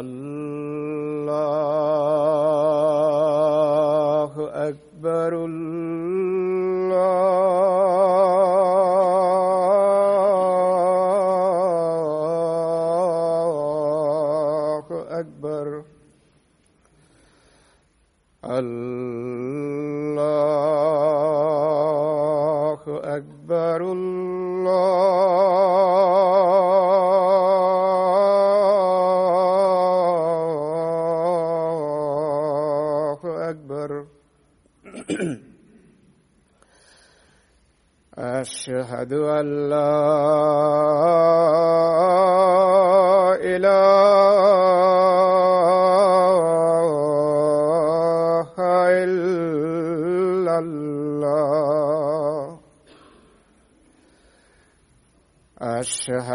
أشهد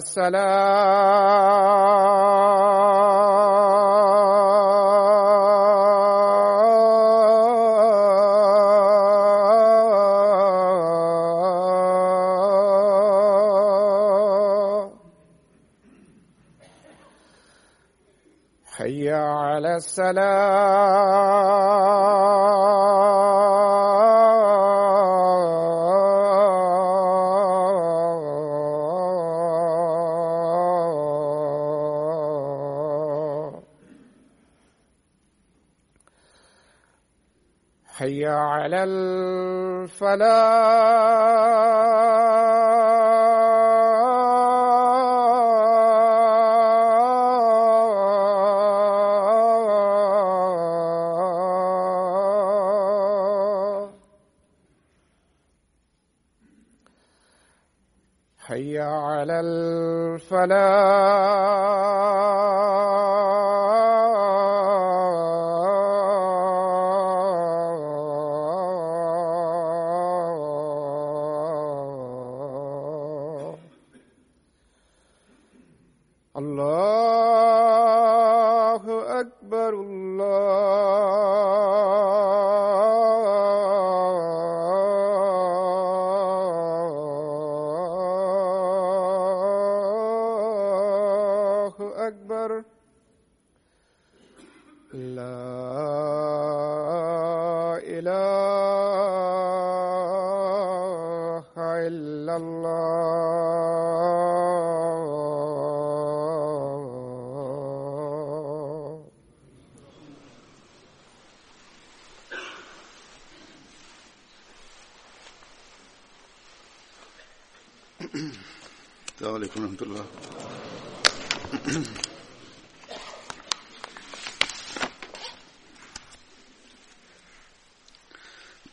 الصلاة حي على السلام. حي على الفلاح.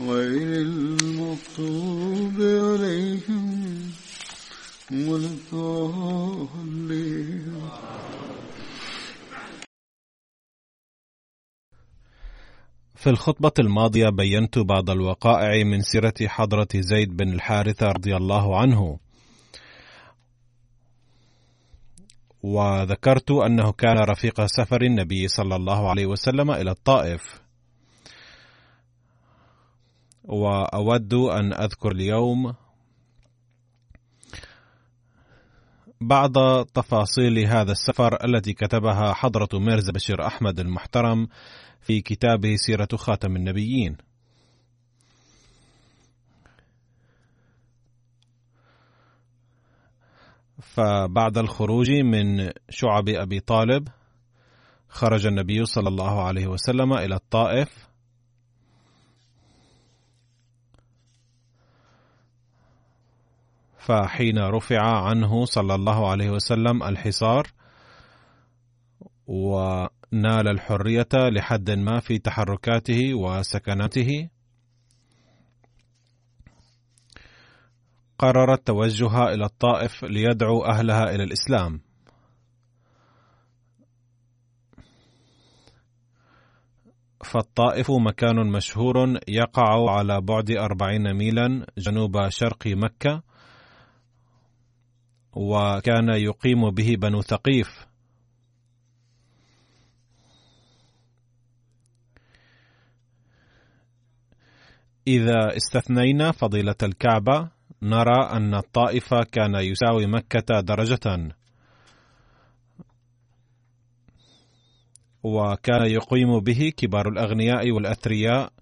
غير المغضوب عليهم ولا الضالين في الخطبة الماضية بينت بعض الوقائع من سيرة حضرة زيد بن الحارثة رضي الله عنه. وذكرت أنه كان رفيق سفر النبي صلى الله عليه وسلم إلى الطائف. وأود أن أذكر اليوم بعض تفاصيل هذا السفر التي كتبها حضرة ميرزا بشير أحمد المحترم في كتابه سيرة خاتم النبيين. فبعد الخروج من شعب أبي طالب خرج النبي صلى الله عليه وسلم إلى الطائف فحين رفع عنه صلى الله عليه وسلم الحصار ونال الحرية لحد ما في تحركاته وسكناته قرر التوجه إلى الطائف ليدعو أهلها إلى الإسلام. فالطائف مكان مشهور يقع على بعد أربعين ميلا جنوب شرق مكة وكان يقيم به بنو ثقيف. إذا استثنينا فضيلة الكعبة نرى أن الطائف كان يساوي مكة درجة. وكان يقيم به كبار الأغنياء والأثرياء.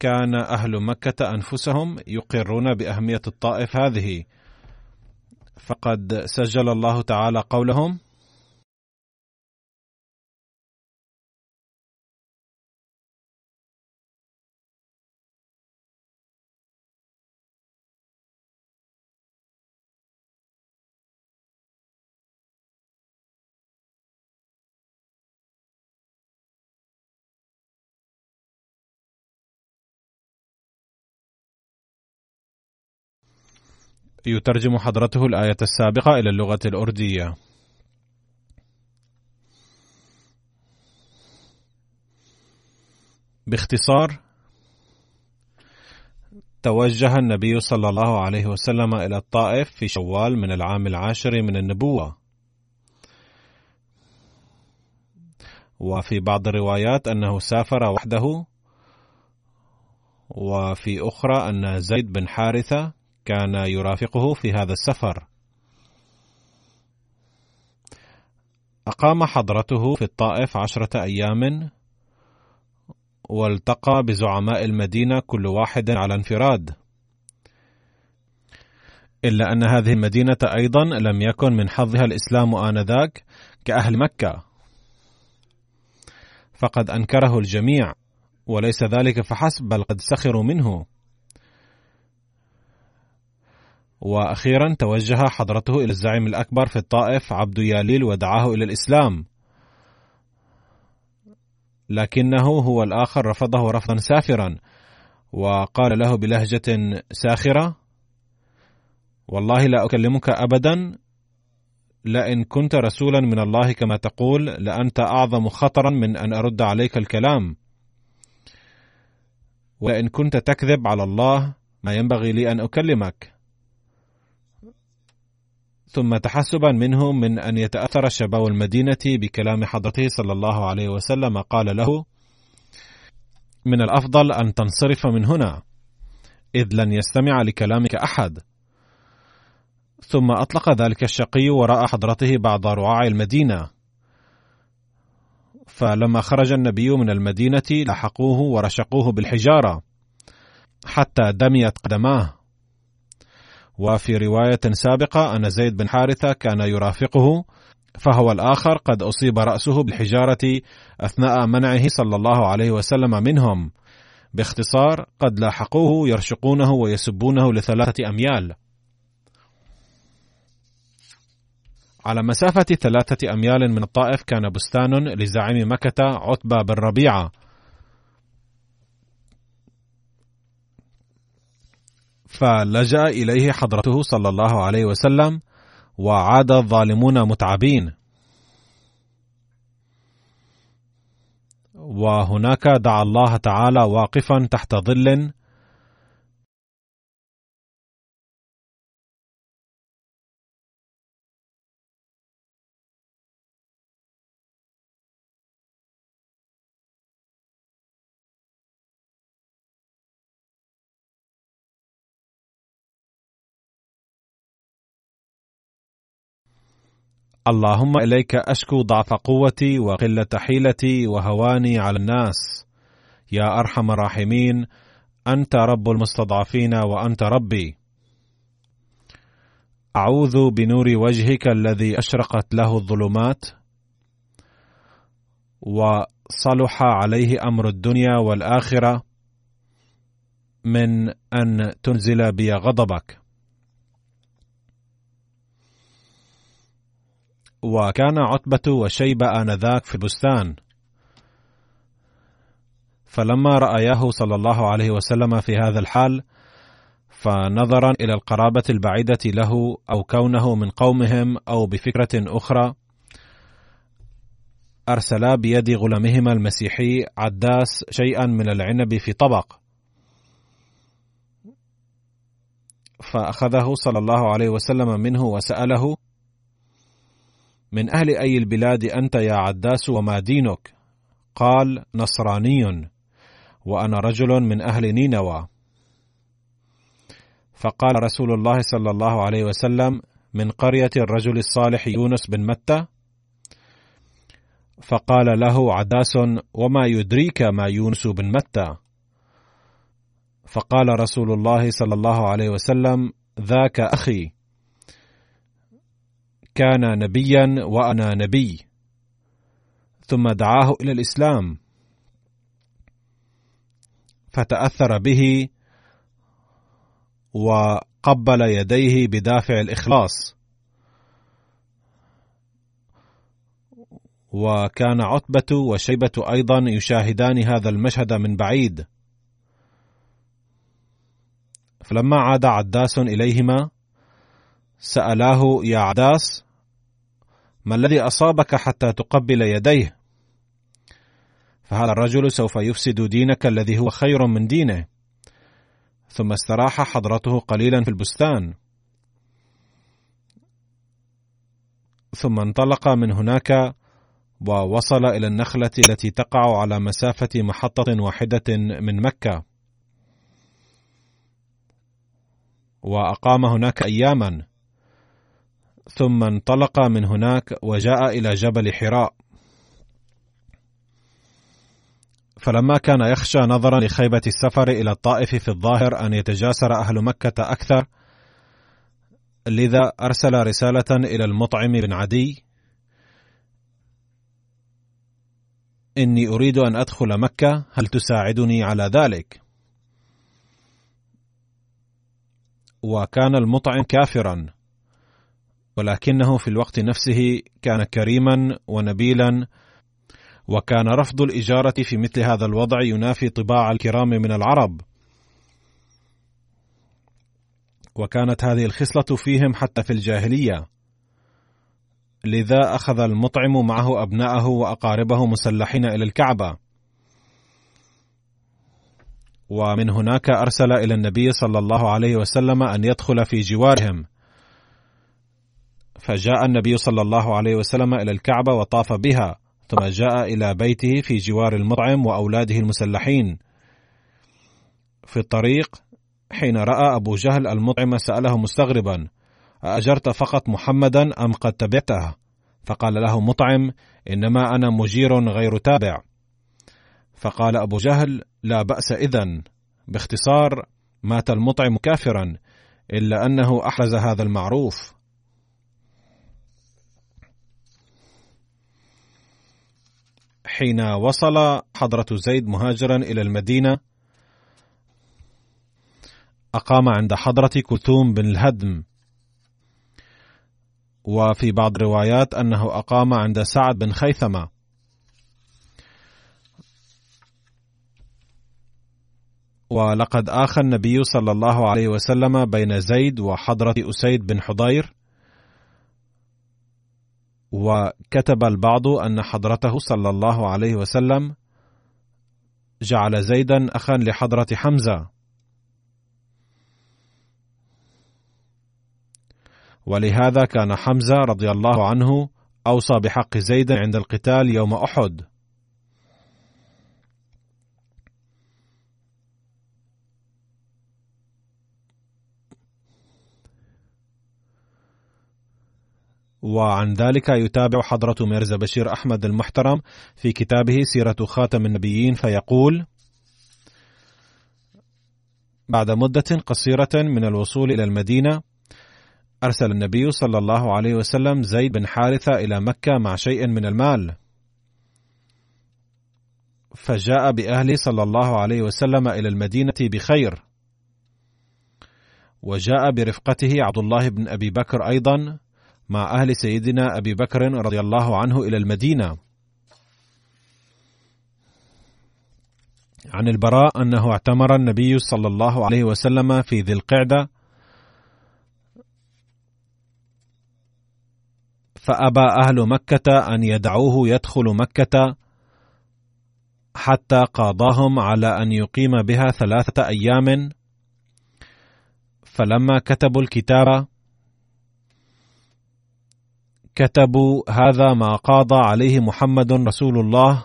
وكان أهل مكة أنفسهم يقرون بأهمية الطائف هذه. فقد سجل الله تعالى قولهم يترجم حضرته الآية السابقة إلى اللغة الأردية. باختصار توجه النبي صلى الله عليه وسلم إلى الطائف في شوال من العام العاشر من النبوة. وفي بعض الروايات أنه سافر وحده وفي أخرى أن زيد بن حارثة كان يرافقه في هذا السفر. أقام حضرته في الطائف عشرة أيام والتقى بزعماء المدينة كل واحد على انفراد. إلا أن هذه المدينة أيضا لم يكن من حظها الإسلام آنذاك كأهل مكة. فقد أنكره الجميع وليس ذلك فحسب بل قد سخروا منه. وأخيرا توجه حضرته إلى الزعيم الأكبر في الطائف عبد ياليل ودعاه إلى الإسلام. لكنه هو الآخر رفضه رفضا سافرا وقال له بلهجة ساخرة والله لا أكلمك أبدا لئن كنت رسولا من الله كما تقول لأنت أعظم خطرا من أن أرد عليك الكلام. وإن كنت تكذب على الله ما ينبغي لي أن أكلمك. ثم تحسبا منه من أن يتأثر شباب المدينة بكلام حضرته صلى الله عليه وسلم قال له من الأفضل أن تنصرف من هنا إذ لن يستمع لكلامك أحد. ثم أطلق ذلك الشقي وراء حضرته بعض رعاع المدينة. فلما خرج النبي من المدينة لحقوه ورشقوه بالحجارة حتى دميت قدماه. وفي رواية سابقة أن زيد بن حارثة كان يرافقه فهو الآخر قد أصيب رأسه بالحجارة أثناء منعه صلى الله عليه وسلم منهم. باختصار قد لاحقوه يرشقونه ويسبونه لثلاثة أميال. على مسافة ثلاثة أميال من الطائف كان بستان لزعيم مكة عتبة بن ربيعة. فلجأ إليه حضرته صلى الله عليه وسلم وعاد الظالمون متعبين. وهناك دعا الله تعالى واقفا تحت ظل اللهم إليك أشكو ضعف قوتي وقلة حيلتي وهواني على الناس. يا أرحم الراحمين أنت رب المستضعفين وأنت ربي. أعوذ بنور وجهك الذي أشرقت له الظلمات وصلح عليه أمر الدنيا والآخرة من أن تنزل بي غضبك. وكان عتبة وشيبة آنذاك في البستان. فلما رأياه صلى الله عليه وسلم في هذا الحال فنظرا إلى القرابة البعيدة له أو كونه من قومهم أو بفكرة أخرى أرسلا بيد غلامهما المسيحي عداس شيئا من العنب في طبق. فأخذه صلى الله عليه وسلم منه وسأله من أهل أي البلاد أنت يا عداس وما دينك؟ قال نصراني. وأنا رجل من أهل نينوى. فقال رسول الله صلى الله عليه وسلم من قرية الرجل الصالح يونس بن متى؟ فقال له عداس وما يدريك ما يونس بن متى؟ فقال رسول الله صلى الله عليه وسلم ذاك أخي. كان نبيا وأنا نبي. ثم دعاه إلى الإسلام. فتأثر به وقبل يديه بدافع الإخلاص. وكان عتبة وشيبة أيضا يشاهدان هذا المشهد من بعيد. فلما عاد عداس إليهما سألاه يا عداس ما الذي أصابك حتى تقبل يديه؟ فهذا الرجل سوف يفسد دينك الذي هو خير من دينه. ثم استراح حضرته قليلا في البستان. ثم انطلق من هناك ووصل إلى النخلة التي تقع على مسافة محطة واحدة من مكة. وأقام هناك اياما. ثم انطلق من هناك وجاء إلى جبل حراء. فلما كان يخشى نظرا لخيبة السفر إلى الطائف في الظاهر أن يتجاسر أهل مكة أكثر لذا أرسل رسالة إلى المطعم بن عدي إني أريد أن أدخل مكة هل تساعدني على ذلك؟ وكان المطعم كافرا. ولكنه في الوقت نفسه كان كريما ونبيلا وكان رفض الإجارة في مثل هذا الوضع ينافي طباع الكرام من العرب. وكانت هذه الخصلة فيهم حتى في الجاهلية. لذا أخذ المطعم معه أبناءه وأقاربه مسلحين إلى الكعبة. ومن هناك أرسل إلى النبي صلى الله عليه وسلم أن يدخل في جوارهم. فجاء النبي صلى الله عليه وسلم إلى الكعبة وطاف بها ثم جاء إلى بيته في جوار المطعم وأولاده المسلحين. في الطريق حين رأى أبو جهل المطعم سأله مستغربا أأجرت فقط محمدا أم قد تبعته؟ فقال له مطعم إنما أنا مجير غير تابع. فقال أبو جهل لا بأس إذن باختصار مات المطعم كافرا إلا أنه أحرز هذا المعروف. حين وصل حضرة زيد مهاجرا إلى المدينة أقام عند حضرة كلثوم بن الهدم. وفي بعض الروايات أنه أقام عند سعد بن خيثمة. ولقد آخى النبي صلى الله عليه وسلم بين زيد وحضرة أسيد بن حضير. وكتب البعض أن حضرته صلى الله عليه وسلم جعل زيدا أخا لحضرة حمزة. ولهذا كان حمزة رضي الله عنه أوصى بحق زيد عند القتال يوم أحد. وعن ذلك يتابع حضرة ميرزا بشير أحمد المحترم في كتابه سيرة خاتم النبيين فيقول: بعد مدة قصيرة من الوصول إلى المدينة، أرسل النبي صلى الله عليه وسلم زيد بن حارثة إلى مكة مع شيء من المال. فجاء بأهله صلى الله عليه وسلم إلى المدينة بخير. وجاء برفقته عبد الله بن أبي بكر أيضا مع أهل سيدنا أبي بكر رضي الله عنه إلى المدينة. عن البراء أنه اعتمر النبي صلى الله عليه وسلم في ذي القعدة فأبى أهل مكة أن يدعوه يدخل مكة حتى قاضاهم على أن يقيم بها ثلاثة أيام. فلما كتبوا الكتاب كتبوا هذا ما قاضى عليه محمد رسول الله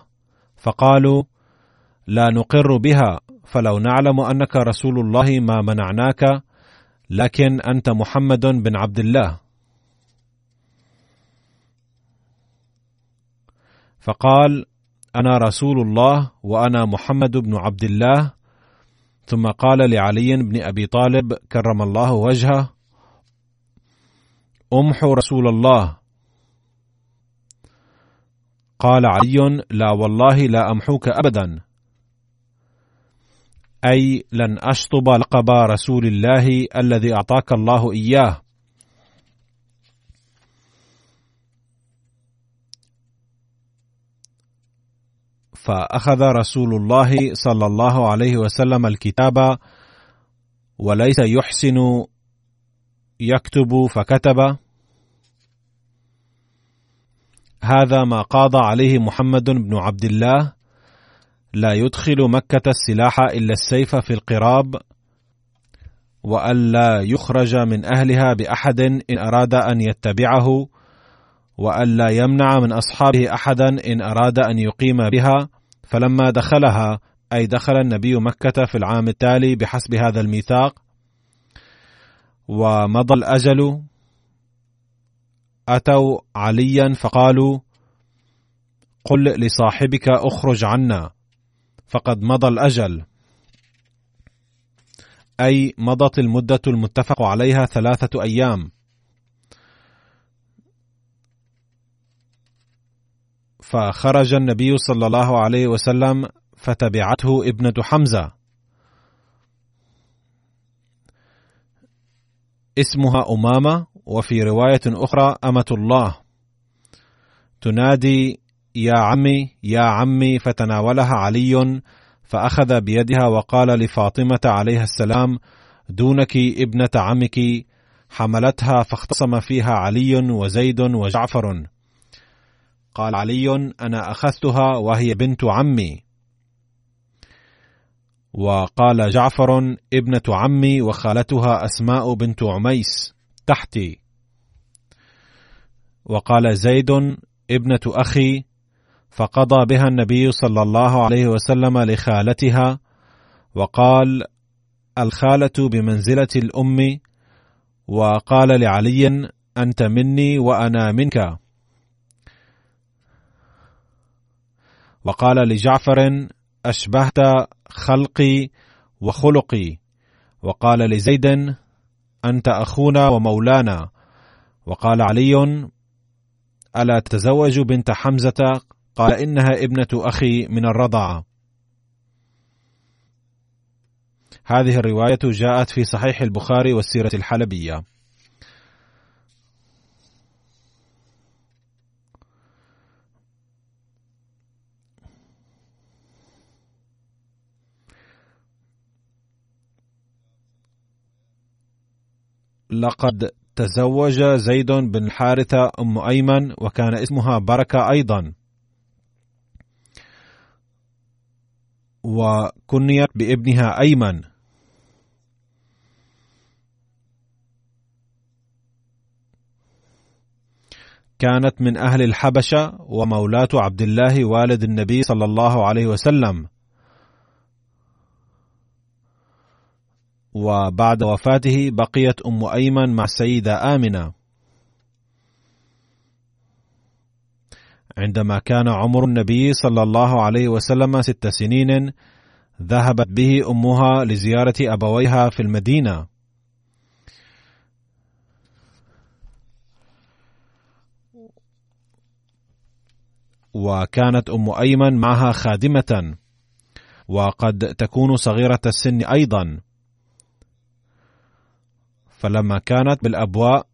فقالوا لا نقر بها فلو نعلم أنك رسول الله ما منعناك لكن أنت محمد بن عبد الله. فقال أنا رسول الله وأنا محمد بن عبد الله. ثم قال لعلي بن أبي طالب كرم الله وجهه. امحوا رسول الله. قال علي لا والله لا أمحوك ابدا. أي لن أشطب لقب رسول الله الذي أعطاك الله إياه. فأخذ رسول الله صلى الله عليه وسلم الكتاب وليس يحسن يكتب فكتب. هذا ما قاضى عليه محمد بن عبد الله. لا يدخل مكة السلاح إلا السيف في القراب وألا يخرج من أهلها بأحد إن أراد أن يتبعه وألا يمنع من أصحابه أحدا إن أراد أن يقيم بها. فلما دخلها أي دخل النبي مكة في العام التالي بحسب هذا الميثاق ومضى الأجل أتوا عليا فقالوا قل لصاحبك اخرج عنا فقد مضى الأجل. أي مضت المدة المتفق عليها ثلاثة أيام. فخرج النبي صلى الله عليه وسلم فتبعته ابنة حمزة. اسمها أمامة وفي رواية أخرى أمة الله. تنادي يا عمي يا عمي فتناولها علي فأخذ بيدها وقال لفاطمة عليها السلام دونك ابنة عمك حملتها فاختصم فيها علي وزيد وجعفر. قال علي أنا أخذتها وهي بنت عمي وقال جعفر ابنة عمي وخالتها أسماء بنت عميس تحتي. وقال زيد ابنة أخي فقضى بها النبي صلى الله عليه وسلم لخالتها وقال الخالة بمنزلة الأم وقال لعلي أنت مني وأنا منك. وقال لجعفر أشبهت خلقي وخلقي. وقال لزيد أنت أخونا ومولانا. وقال علي ألا تتزوج بنت حمزة؟ قال إنها ابنة أخي من الرضاعه هذه الرواية جاءت في صحيح البخاري والسيرة الحلبية. لقد تزوج زيد بن الحارثة أم أيمن وكان اسمها بركة أيضا. وكنيت بابنها أيمن. كانت من أهل الحبشة ومولاة عبد الله والد النبي صلى الله عليه وسلم. وبعد وفاته بقيت أم أيمن مع السيدة آمنة. عندما كان عمر النبي صلى الله عليه وسلم ست سنين ذهبت به أمها لزيارة أبويها في المدينة. وكانت أم أيمن معها خادمة. وقد تكون صغيرة السن أيضا. فلما كانت بالأبواء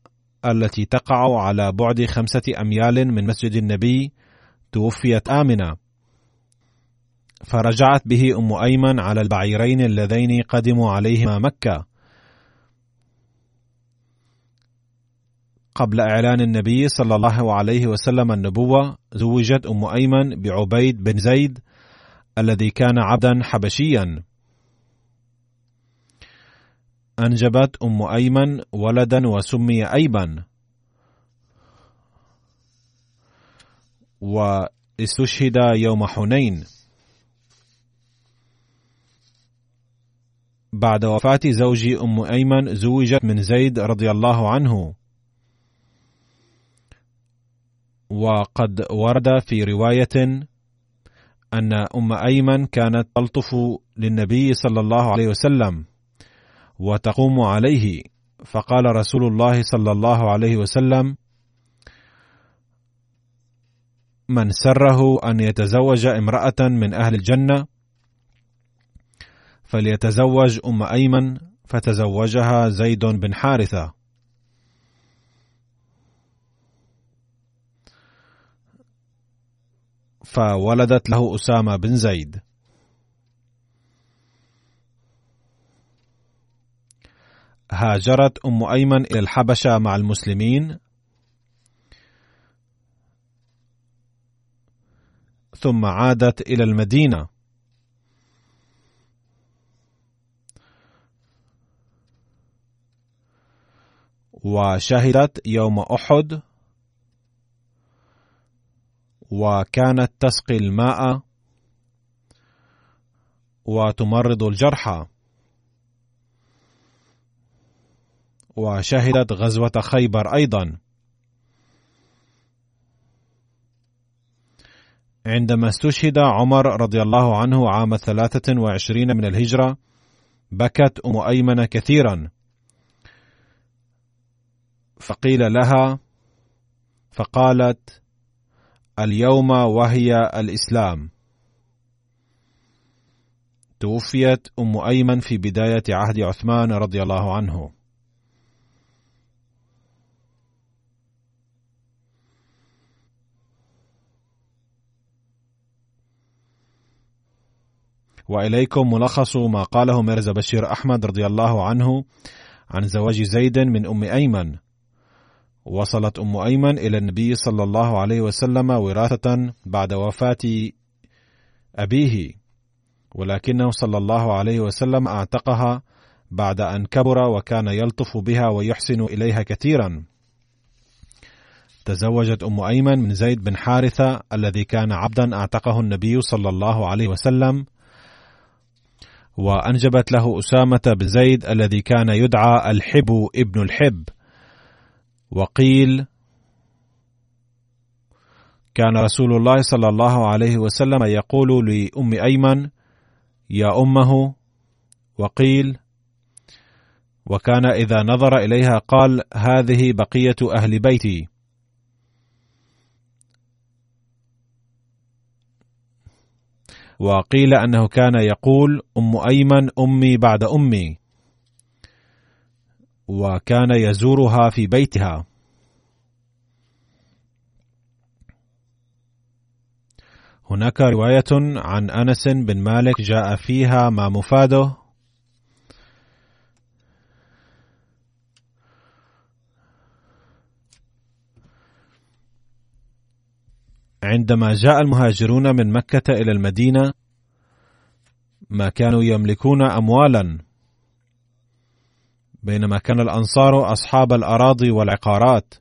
التي تقع على بعد خمسة أميال من مسجد النبي توفيت آمنة. فرجعت به أم أيمن على البعيرين اللذين قدموا عليهما مكة. قبل إعلان النبي صلى الله عليه وسلم النبوة زوجت أم أيمن بعبيد بن زيد الذي كان عبدا حبشيا. أنجبت أم أيمن ولدا وسمي أيمن واستشهد يوم حنين. بعد وفاة زوج أم أيمن زوجت من زيد رضي الله عنه. وقد ورد في رواية أن أم أيمن كانت تلطف للنبي صلى الله عليه وسلم. وتقوم عليه. فقال رسول الله صلى الله عليه وسلم من سره أن يتزوج امرأة من أهل الجنة فليتزوج أم أيمن فتزوجها زيد بن حارثة. فولدت له أسامة بن زيد. هاجرت أم أيمن إلى الحبشة مع المسلمين. ثم عادت إلى المدينة. وشهدت يوم أحد. وكانت تسقي الماء. وتمرض الجرحى. وشهدت غزوة خيبر أيضا. عندما استشهد عمر رضي الله عنه عام ثلاثة وعشرين من الهجرة بكت أم أيمن كثيرا. فقيل لها فقالت اليوم وهي الإسلام. توفيت أم أيمن في بداية عهد عثمان رضي الله عنه. وإليكم ملخص ما قاله ميرزا بشير أحمد رضي الله عنه عن زواج زيد من أم أيمن. وصلت أم أيمن إلى النبي صلى الله عليه وسلم وراثة بعد وفاة أبيه ولكنه صلى الله عليه وسلم أعتقها بعد أن كبر وكان يلطف بها ويحسن إليها كثيرا. تزوجت أم أيمن من زيد بن حارثة الذي كان عبدا أعتقه النبي صلى الله عليه وسلم وأنجبت له أسامة بن زيد الذي كان يدعى الحب ابن الحب. وقيل كان رسول الله صلى الله عليه وسلم يقول لأم أيمن يا أمه. وقيل وكان إذا نظر إليها قال هذه بقية أهل بيتي. وقيل أنه كان يقول أم أيمن أمي بعد أمي وكان يزورها في بيتها. هناك رواية عن أنس بن مالك جاء فيها ما مفاده عندما جاء المهاجرون من مكة إلى المدينة ما كانوا يملكون أموالا بينما كان الأنصار أصحاب الأراضي والعقارات.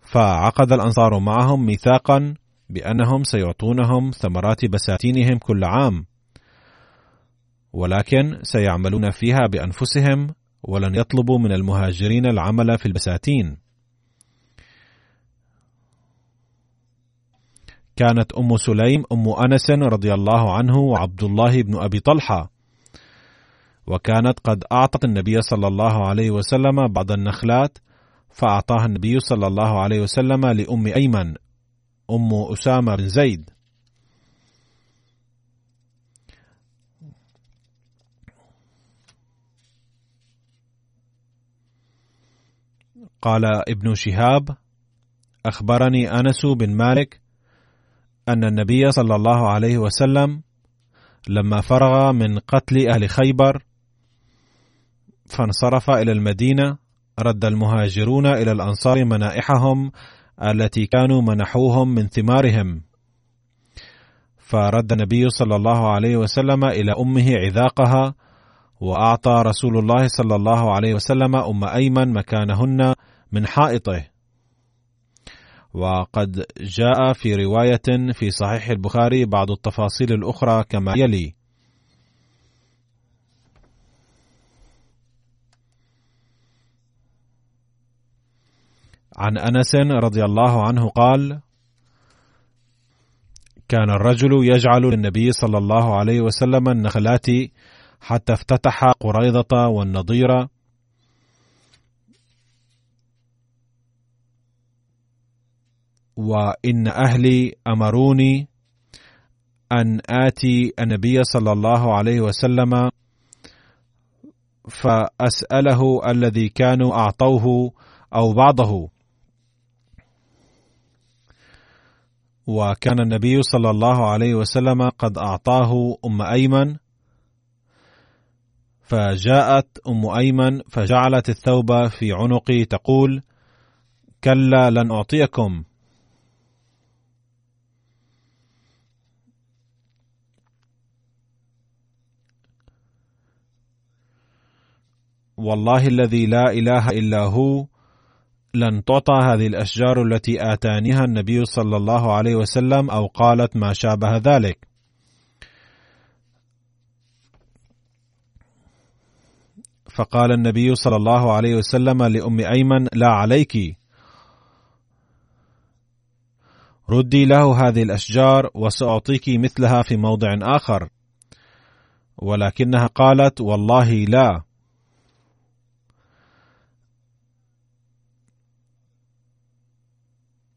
فعقد الأنصار معهم ميثاقا بأنهم سيعطونهم ثمرات بساتينهم كل عام ولكن سيعملون فيها بأنفسهم ولن يطلبوا من المهاجرين العمل في البساتين. كانت أم سليم أم أنس رضي الله عنه وعبد الله بن أبي طلحة. وكانت قد أعطت النبي صلى الله عليه وسلم بعض النخلات فأعطاها النبي صلى الله عليه وسلم لأم أيمن أم أسامة بن زيد. قال ابن شهاب أخبرني أنس بن مالك أن النبي صلى الله عليه وسلم لما فرغ من قتل أهل خيبر فانصرف إلى المدينة رد المهاجرون إلى الأنصار منائحهم التي كانوا منحوهم من ثمارهم. فرد النبي صلى الله عليه وسلم إلى أمه عذاقها وأعطى رسول الله صلى الله عليه وسلم أم أيمن مكانهن من حائطه. وقد جاء في رواية في صحيح البخاري بعض التفاصيل الأخرى كما يلي: عن أنس رضي الله عنه قال: كان الرجل يجعل للنبي صلى الله عليه وسلم النخلات حتى افتتح قريضة والنضير وإن أهلي أمروني أن آتي النبي صلى الله عليه وسلم فأسأله الذي كانوا أعطوه أو بعضه. وكان النبي صلى الله عليه وسلم قد أعطاه أم أيمن فجاءت أم أيمن فجعلت الثوب في عنقي تقول كلا لن أعطيكم. والله الذي لا إله إلا هو لن تعطى هذه الأشجار التي آتانيها النبي صلى الله عليه وسلم أو قالت ما شابه ذلك. فقال النبي صلى الله عليه وسلم لأم أيمن لا عليك. ردي له هذه الأشجار وسأعطيك مثلها في موضع آخر. ولكنها قالت والله لا.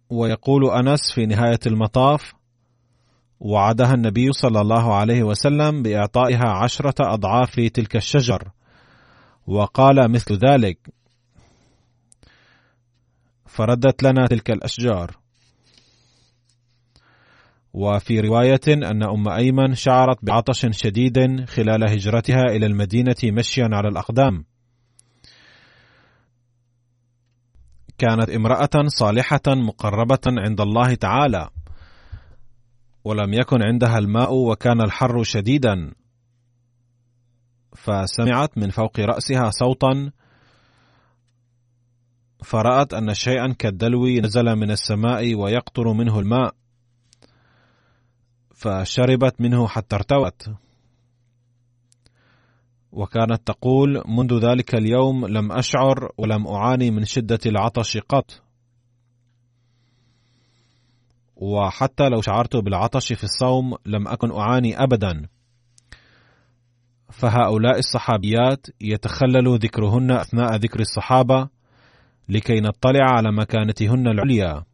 ويقول أنس في نهاية المطاف وعدها النبي صلى الله عليه وسلم بإعطائها عشرة أضعاف تلك الشجر وقال مثل ذلك فردت لنا تلك الأشجار وفي رواية أن أم أيمن شعرت بعطش شديد خلال هجرتها إلى المدينة مشيا على الأقدام. كانت امرأة صالحة مقربة عند الله تعالى، ولم يكن عندها الماء وكان الحر شديدا، فسمعت من فوق رأسها صوتا فرأت أن شيئا كالدلو نزل من السماء ويقطر منه الماء فشربت منه حتى ارتوت. وكانت تقول منذ ذلك اليوم لم أشعر ولم أعاني من شدة العطش قط. وحتى لو شعرت بالعطش في الصوم لم أكن أعاني ابدا. فهؤلاء الصحابيات يتخلل ذكرهن أثناء ذكر الصحابة لكي نطلع على مكانتهن العليا.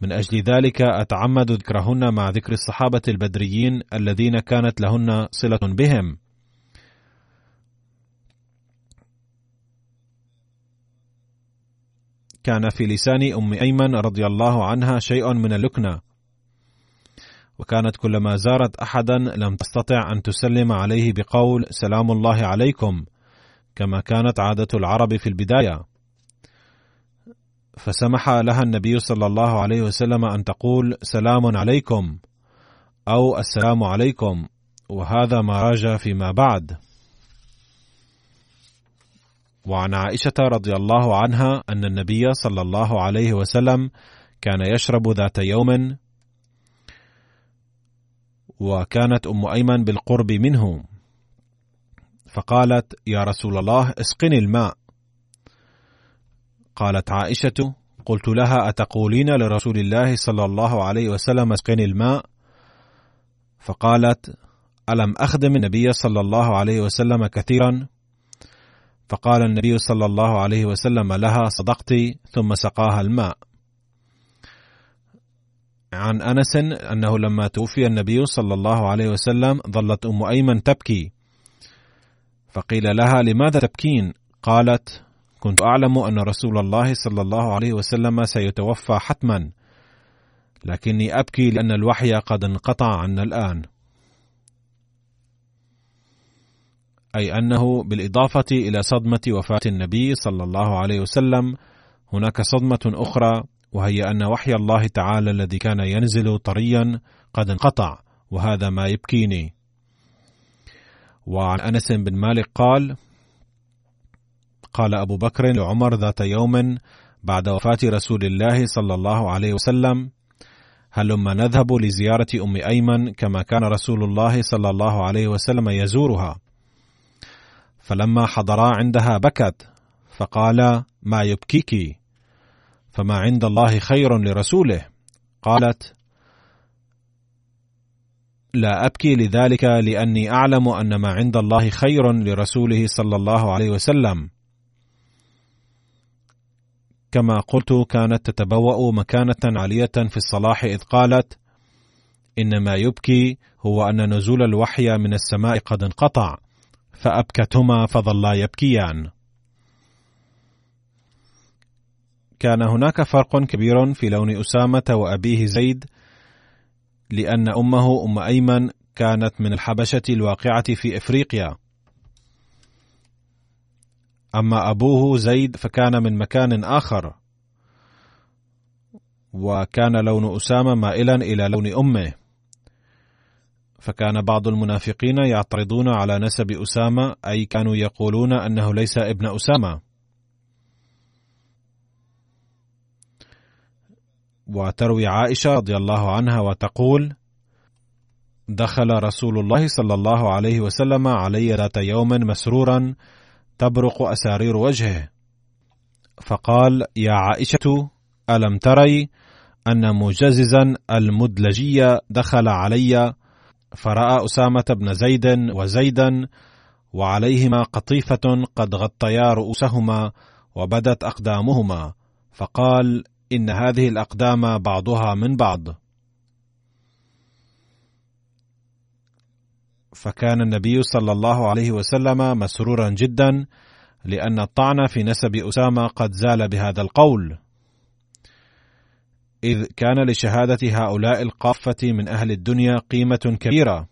من أجل ذلك أتعمد ذكرهن مع ذكر الصحابة البدريين الذين كانت لهن صلة بهم. كان في لسان أم أيمن رضي الله عنها شيء من اللكنه وكانت كلما زارت احدا لم تستطع أن تسلم عليه بقول سلام الله عليكم كما كانت عادة العرب في البداية. فسمح لها النبي صلى الله عليه وسلم أن تقول سلام عليكم أو السلام عليكم وهذا ما راج فيما بعد. وعن عائشة رضي الله عنها أن النبي صلى الله عليه وسلم كان يشرب ذات يوم وكانت أم أيمن بالقرب منه. فقالت يا رسول الله اسقني الماء. قالت عائشة قلت لها أتقولين لرسول الله صلى الله عليه وسلم اسقني الماء؟ فقالت ألم أخدم النبي صلى الله عليه وسلم كثيرا؟ فقال النبي صلى الله عليه وسلم لها صدقت ثم سقاها الماء. عن أنس أنه لما توفي النبي صلى الله عليه وسلم ظلت أم أيمن تبكي. فقيل لها لماذا تبكين؟ قالت كنت أعلم أن رسول الله صلى الله عليه وسلم سيتوفى حتما لكني أبكي لأن الوحي قد انقطع عنا الآن. أي أنه بالإضافة إلى صدمة وفاة النبي صلى الله عليه وسلم هناك صدمة أخرى وهي أن وحي الله تعالى الذي كان ينزل طريا قد انقطع وهذا ما يبكيني. وعن أنس بن مالك قال قال أبو بكر لعمر ذات يوم بعد وفاة رسول الله صلى الله عليه وسلم هلما نذهب لزيارة أم أيمن كما كان رسول الله صلى الله عليه وسلم يزورها. فلما حضرا عندها بكت فقال ما يبكيك؟ فما عند الله خير لرسوله؟ قالت لا أبكي لذلك لأني أعلم أن ما عند الله خير لرسوله صلى الله عليه وسلم. كما قلت كانت تتبوأ مكانة عالية في الصلاح إذ قالت ان ما يبكي هو أن نزول الوحي من السماء قد انقطع فأبكتهما فظلا يبكيان. كان هناك فرق كبير في لون أسامة وأبيه زيد لأن أمه أم أيمن كانت من الحبشة الواقعة في إفريقيا. أما أبوه زيد فكان من مكان آخر. وكان لون أسامة مائلا إلى لون أمه. فكان بعض المنافقين يعترضون على نسب أسامة أي كانوا يقولون أنه ليس ابن أسامة. وتروي عائشة رضي الله عنها وتقول دخل رسول الله صلى الله عليه وسلم علي ذات يوم مسرورا تبرق أسارير وجهه. فقال يا عائشة ألم تري أن مجززا المدلجي دخل علي؟ فرأى أسامة بن زيد وزيدا وعليهما قطيفة قد غطيا رؤوسهما وبدت أقدامهما. فقال إن هذه الأقدام بعضها من بعض. فكان النبي صلى الله عليه وسلم مسرورا جدا لأن الطعن في نسب أسامة قد زال بهذا القول. إذ كان لشهادة هؤلاء القافة من أهل الدنيا قيمة كبيرة.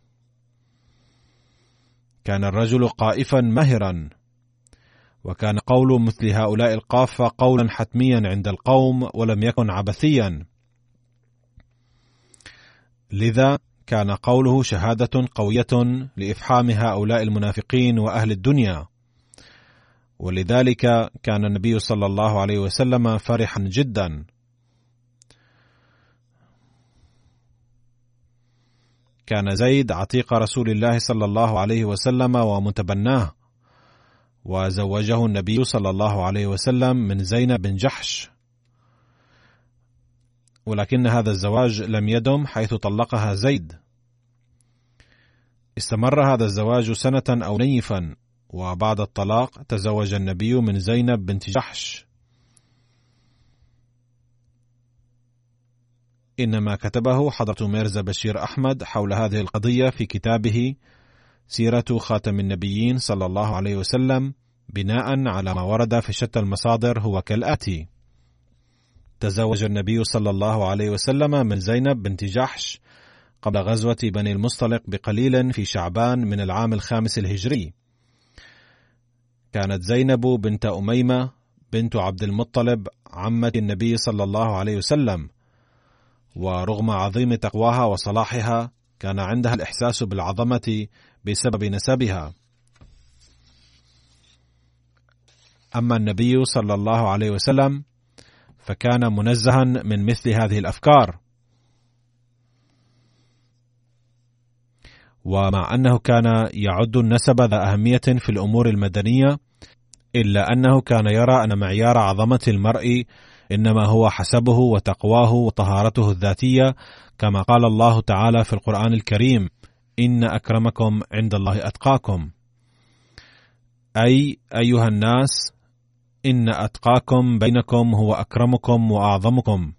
كان الرجل قائفا ماهرا وكان قول مثل هؤلاء القافة قولا حتميا عند القوم ولم يكن عبثيا. لذا كان قوله شهادة قوية لإفحام هؤلاء المنافقين وأهل الدنيا. ولذلك كان النبي صلى الله عليه وسلم فرحا جدا. كان زيد عتيق رسول الله صلى الله عليه وسلم ومتبناه. وزوجه النبي صلى الله عليه وسلم من زينب بن جحش. ولكن هذا الزواج لم يدم حيث طلقها زيد. استمر هذا الزواج سنة أو نيفا وبعد الطلاق تزوج النبي من زينب بنت جحش. إنما كتبه حضرة ميرزا بشير أحمد حول هذه القضية في كتابه سيرة خاتم النبيين صلى الله عليه وسلم بناء على ما ورد في شتى المصادر هو كالآتي: تزوج النبي صلى الله عليه وسلم من زينب بنت جحش قبل غزوة بني المصطلق بقليل في شعبان من العام الخامس الهجري. كانت زينب بنت أميمة بنت عبد المطلب عمة النبي صلى الله عليه وسلم، ورغم عظيم تقواها وصلاحها كان عندها الإحساس بالعظمة بسبب نسبها. أما النبي صلى الله عليه وسلم فكان منزها من مثل هذه الأفكار. ومع أنه كان يعد النسب ذا أهمية في الأمور المدنية إلا أنه كان يرى أن معيار عظمة المرء إنما هو حسبه وتقواه وطهارته الذاتية كما قال الله تعالى في القرآن الكريم إن أكرمكم عند الله أتقاكم أي أيها الناس إن أتقاكم بينكم هو أكرمكم وأعظمكم.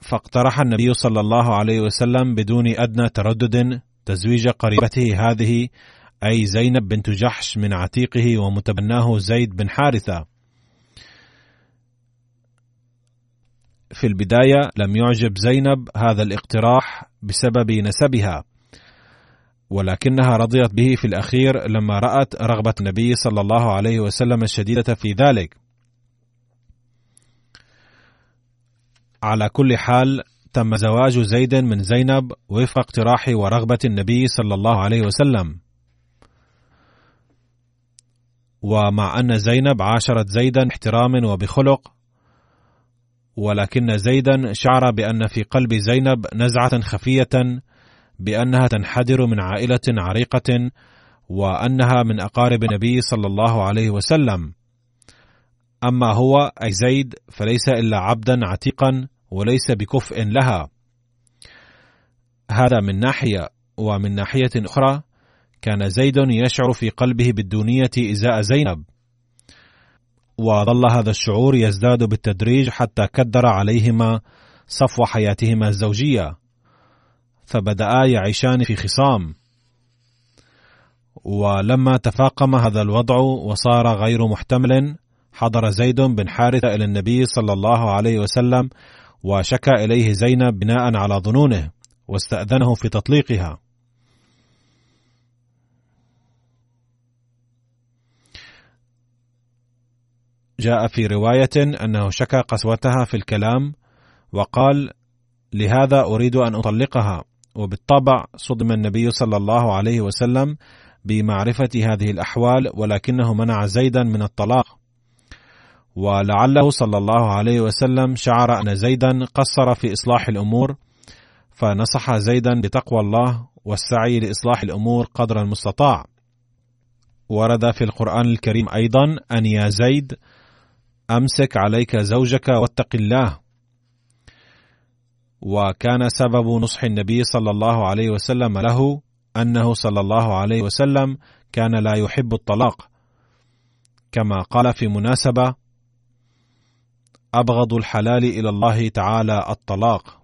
فاقترح النبي صلى الله عليه وسلم بدون أدنى تردد تزويج قريبته هذه أي زينب بنت جحش من عتيقه ومتبناه زيد بن حارثة. في البداية لم يعجب زينب هذا الاقتراح بسبب نسبها. ولكنها رضيت به في الأخير لما رأت رغبة النبي صلى الله عليه وسلم الشديدة في ذلك. على كل حال تم زواج زيد من زينب وفق اقتراح ورغبة النبي صلى الله عليه وسلم. ومع أن زينب عاشرت زيدا احتراما وبخلق ولكن زيدا شعر بأن في قلب زينب نزعة خفية بأنها تنحدر من عائلة عريقة وأنها من أقارب النبي صلى الله عليه وسلم. أما هو أي زيد فليس إلا عبدا عتيقا وليس بكفء لها. هذا من ناحية ومن ناحية أخرى كان زيد يشعر في قلبه بالدونية إزاء زينب. وظل هذا الشعور يزداد بالتدريج حتى كدر عليهما صفو حياتهما الزوجية. فبدأا يعيشان في خصام. ولما تفاقم هذا الوضع وصار غير محتمل حضر زيد بن حارثة إلى النبي صلى الله عليه وسلم وشكى إليه زينب بناء على ظنونه واستأذنه في تطليقها. جاء في رواية أنه شكى قسوتها في الكلام وقال لهذا أريد أن أطلقها. وبالطبع صدم النبي صلى الله عليه وسلم بمعرفة هذه الأحوال ولكنه منع زيدا من الطلاق. ولعله صلى الله عليه وسلم شعر أن زيدا قصر في إصلاح الأمور فنصح زيدا بتقوى الله والسعي لإصلاح الأمور قدر المستطاع. ورد في القرآن الكريم أيضا أن يا زيد أمسك عليك زوجك واتق الله. وكان سبب نصح النبي صلى الله عليه وسلم له أنه صلى الله عليه وسلم كان لا يحب الطلاق. كما قال في مناسبة أبغض الحلال إلى الله تعالى الطلاق.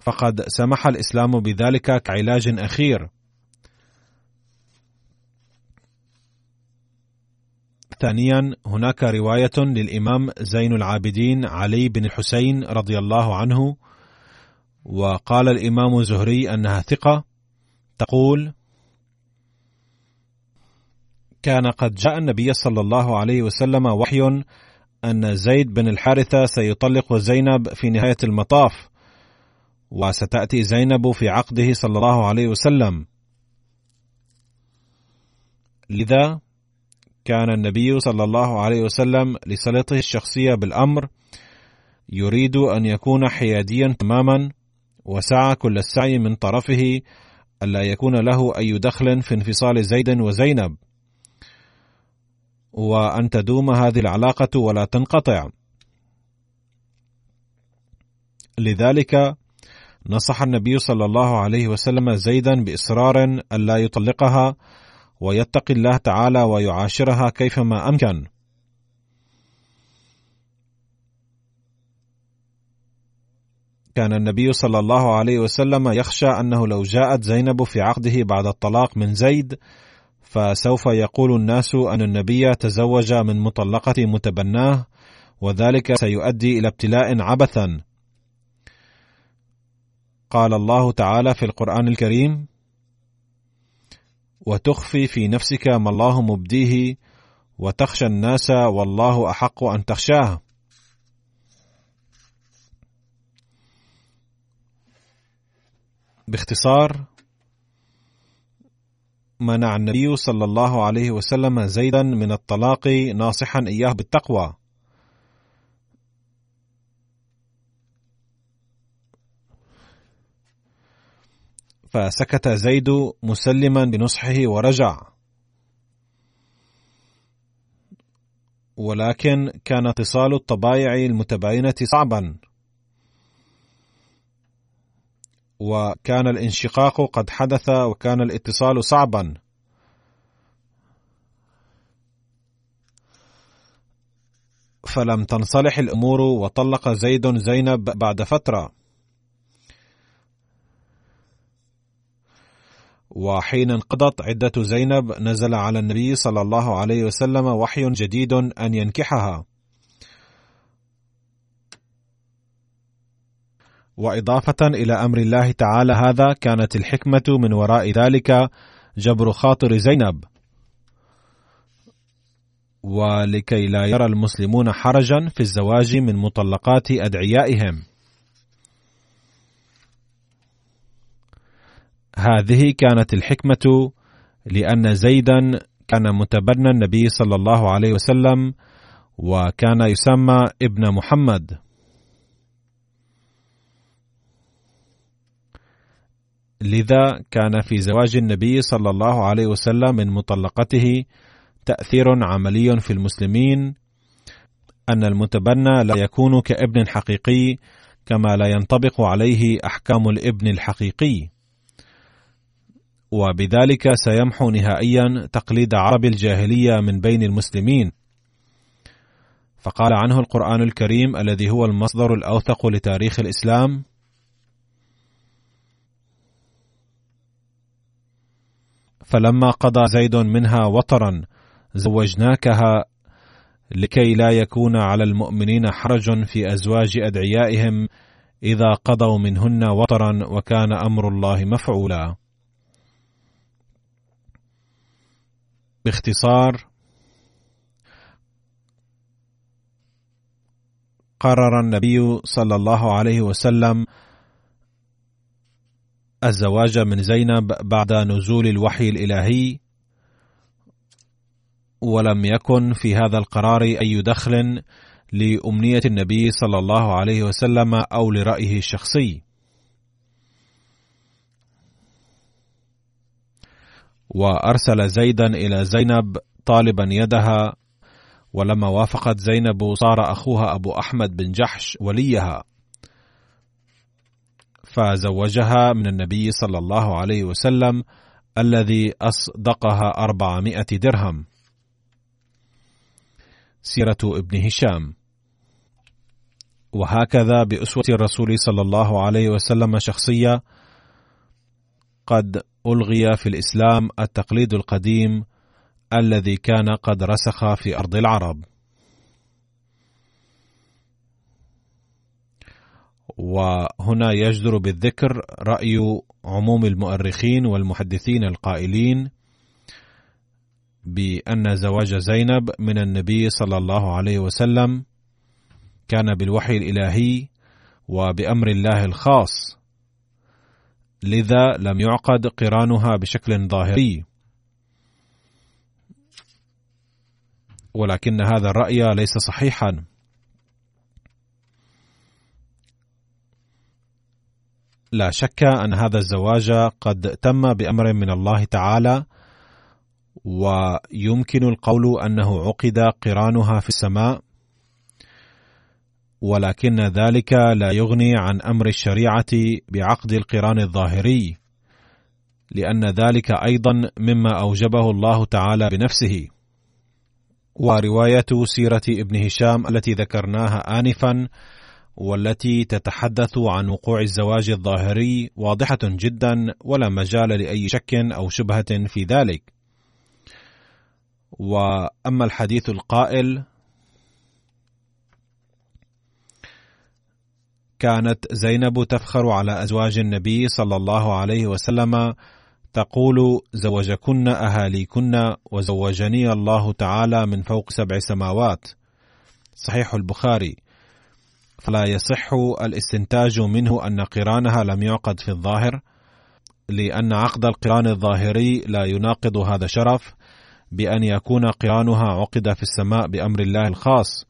فقد سمح الإسلام بذلك كعلاج أخير. ثانيا هناك رواية للإمام زين العابدين علي بن الحسين رضي الله عنه وقال الإمام الزهري أنها ثقة تقول كان قد جاء النبي صلى الله عليه وسلم وحي أن زيد بن الحارثة سيطلق زينب في نهاية المطاف وستأتي زينب في عقده صلى الله عليه وسلم. لذا كان النبي صلى الله عليه وسلم لسلطه الشخصية بالأمر يريد أن يكون حياديا تماما وسعى كل السعي من طرفه ألا يكون له أي دخل في انفصال زيد وزينب. وأن تدوم هذه العلاقة ولا تنقطع. لذلك نصح النبي صلى الله عليه وسلم زيدا بإصرار ألا يطلقها ويتقي الله تعالى ويعاشرها كيفما أمكن. كان النبي صلى الله عليه وسلم يخشى أنه لو جاءت زينب في عقده بعد الطلاق من زيد فسوف يقول الناس أن النبي تزوج من مطلقة متبناه وذلك سيؤدي إلى ابتلاء عبثا. قال الله تعالى في القرآن الكريم وتخفي في نفسك ما الله مبديه وتخشى الناس والله أحق أن تخشاه. باختصار منع النبي صلى الله عليه وسلم زيدا من الطلاق ناصحا إياه بالتقوى. فسكت زيد مسلما بنصحه ورجع. ولكن كان اتصال الطبائع المتباينة صعبا. وكان الانشقاق قد حدث وكان الاتصال صعبا. فلم تنصلح الأمور وطلق زيد زينب بعد فترة. وحين انقضت عدة زينب نزل على النبي صلى الله عليه وسلم وحي جديد أن ينكحها. وإضافة إلى أمر الله تعالى هذا كانت الحكمة من وراء ذلك جبر خاطر زينب. ولكي لا يرى المسلمون حرجا في الزواج من مطلقات أدعيائهم. هذه كانت الحكمة لأن زيدا كان متبنى النبي صلى الله عليه وسلم وكان يسمى ابن محمد. لذا كان في زواج النبي صلى الله عليه وسلم من مطلقته تأثير عملي في المسلمين أن المتبنى لا يكون كابن حقيقي كما لا ينطبق عليه أحكام الابن الحقيقي. وبذلك سيمحو نهائيا تقليد عرب الجاهلية من بين المسلمين. فقال عنه القرآن الكريم الذي هو المصدر الأوثق لتاريخ الإسلام فلما قضى زيد منها وطرا زوجناكها لكي لا يكون على المؤمنين حرج في أزواج أدعيائهم إذا قضوا منهن وطرا وكان أمر الله مفعولا. باختصار قرر النبي صلى الله عليه وسلم الزواج من زينب بعد نزول الوحي الإلهي ولم يكن في هذا القرار أي دخل لأمنية النبي صلى الله عليه وسلم أو لرأيه الشخصي. وأرسل زيدا إلى زينب طالبا يدها ولما وافقت زينب صار أخوها أبو أحمد بن جحش وليها. فزوجها من النبي صلى الله عليه وسلم الذي أصدقها أربعمائة درهم. سيرة ابن هشام. وهكذا بأسوة الرسول صلى الله عليه وسلم شخصية قد ألغي في الإسلام التقليد القديم الذي كان قد رسخ في أرض العرب. وهنا يجدر بالذكر رأي عموم المؤرخين والمحدثين القائلين بأن زواج زينب من النبي صلى الله عليه وسلم كان بالوحي الإلهي وبأمر الله الخاص. لذا لم يعقد قرانها بشكل ظاهري ولكن هذا الرأي ليس صحيحا. لا شك أن هذا الزواج قد تم بأمر من الله تعالى ويمكن القول أنه عقد قرانها في السماء. ولكن ذلك لا يغني عن أمر الشريعة بعقد القرآن الظاهري لأن ذلك أيضا مما أوجبه الله تعالى بنفسه. ورواية سيرة ابن هشام التي ذكرناها انفا والتي تتحدث عن وقوع الزواج الظاهري واضحة جدا ولا مجال لأي شك أو شبهة في ذلك. وأما الحديث القائل كانت زينب تفخر على أزواج النبي صلى الله عليه وسلم تقول زوجكن أهاليكن وزوجني الله تعالى من فوق سبع سماوات. صحيح البخاري. فلا يصح الاستنتاج منه أن قرانها لم يعقد في الظاهر لأن عقد القران الظاهري لا يناقض هذا الشرف بأن يكون قرانها عقد في السماء بأمر الله الخاص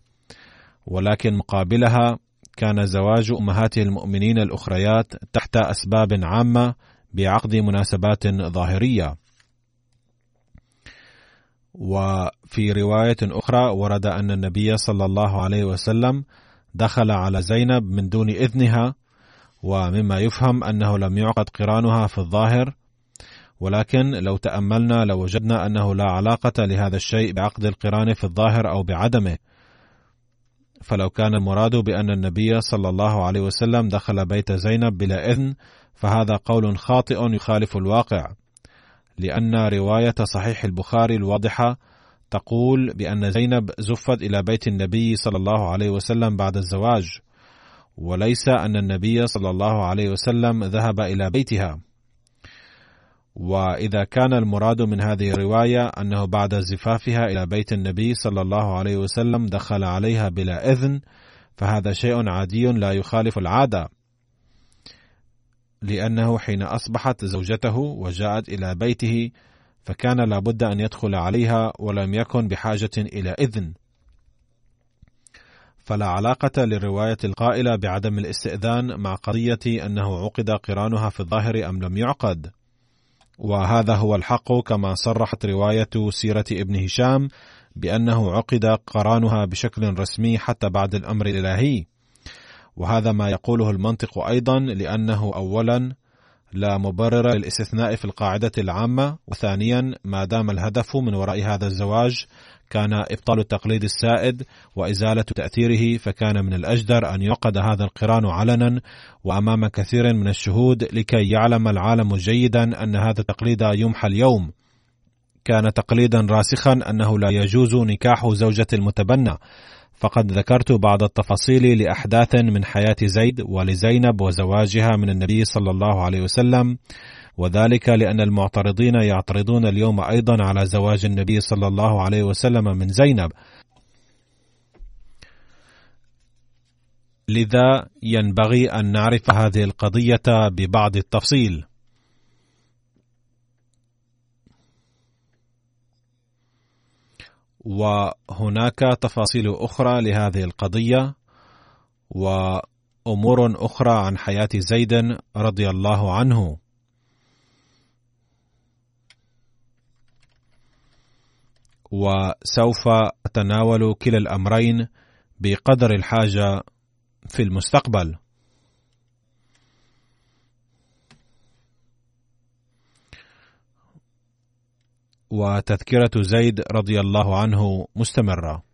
ولكن مقابلها كان زواج أمهات المؤمنين الأخريات تحت أسباب عامة بعقد مناسبات ظاهرية. وفي رواية أخرى ورد أن النبي صلى الله عليه وسلم دخل على زينب من دون إذنها ومما يفهم أنه لم يعقد قرانها في الظاهر. ولكن لو تأملنا لوجدنا أنه لا علاقة لهذا الشيء بعقد القران في الظاهر أو بعدمه. فلو كان المراد بأن النبي صلى الله عليه وسلم دخل بيت زينب بلا إذن فهذا قول خاطئ يخالف الواقع لأن رواية صحيح البخاري الواضحة تقول بأن زينب زفت إلى بيت النبي صلى الله عليه وسلم بعد الزواج وليس أن النبي صلى الله عليه وسلم ذهب إلى بيتها. وإذا كان المراد من هذه الرواية أنه بعد زفافها إلى بيت النبي صلى الله عليه وسلم دخل عليها بلا إذن فهذا شيء عادي لا يخالف العادة لأنه حين أصبحت زوجته وجاءت إلى بيته فكان لابد أن يدخل عليها ولم يكن بحاجة إلى إذن. فلا علاقة للرواية القائلة بعدم الاستئذان مع قضية أنه عقد قرانها في الظاهر أم لم يعقد. وهذا هو الحق كما صرحت رواية سيرة ابن هشام بأنه عقد قرانها بشكل رسمي حتى بعد الأمر الإلهي. وهذا ما يقوله المنطق أيضا لأنه أولا لا مبرر للاستثناء في القاعدة العامة وثانيا ما دام الهدف من وراء هذا الزواج كان إبطال التقليد السائد وإزالة تأثيره فكان من الأجدر أن يعقد هذا القران علنا وأمام كثير من الشهود لكي يعلم العالم جيدا أن هذا التقليد يمحى اليوم. كان تقليدا راسخا أنه لا يجوز نكاح زوجة المتبنى. فقد ذكرت بعض التفاصيل لأحداث من حياة زيد ولزينب وزواجها من النبي صلى الله عليه وسلم. وذلك لأن المعترضين يعترضون اليوم أيضا على زواج النبي صلى الله عليه وسلم من زينب. لذا ينبغي أن نعرف هذه القضية ببعض التفصيل. وهناك تفاصيل أخرى لهذه القضية وأمور أخرى عن حياة زيد رضي الله عنه. وسوف أتناول كلا الأمرين بقدر الحاجة في المستقبل. وتذكرة زيد رضي الله عنه مستمرة.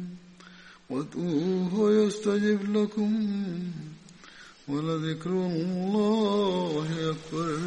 وادعوه يستجب لكم ولذكر الله أكبر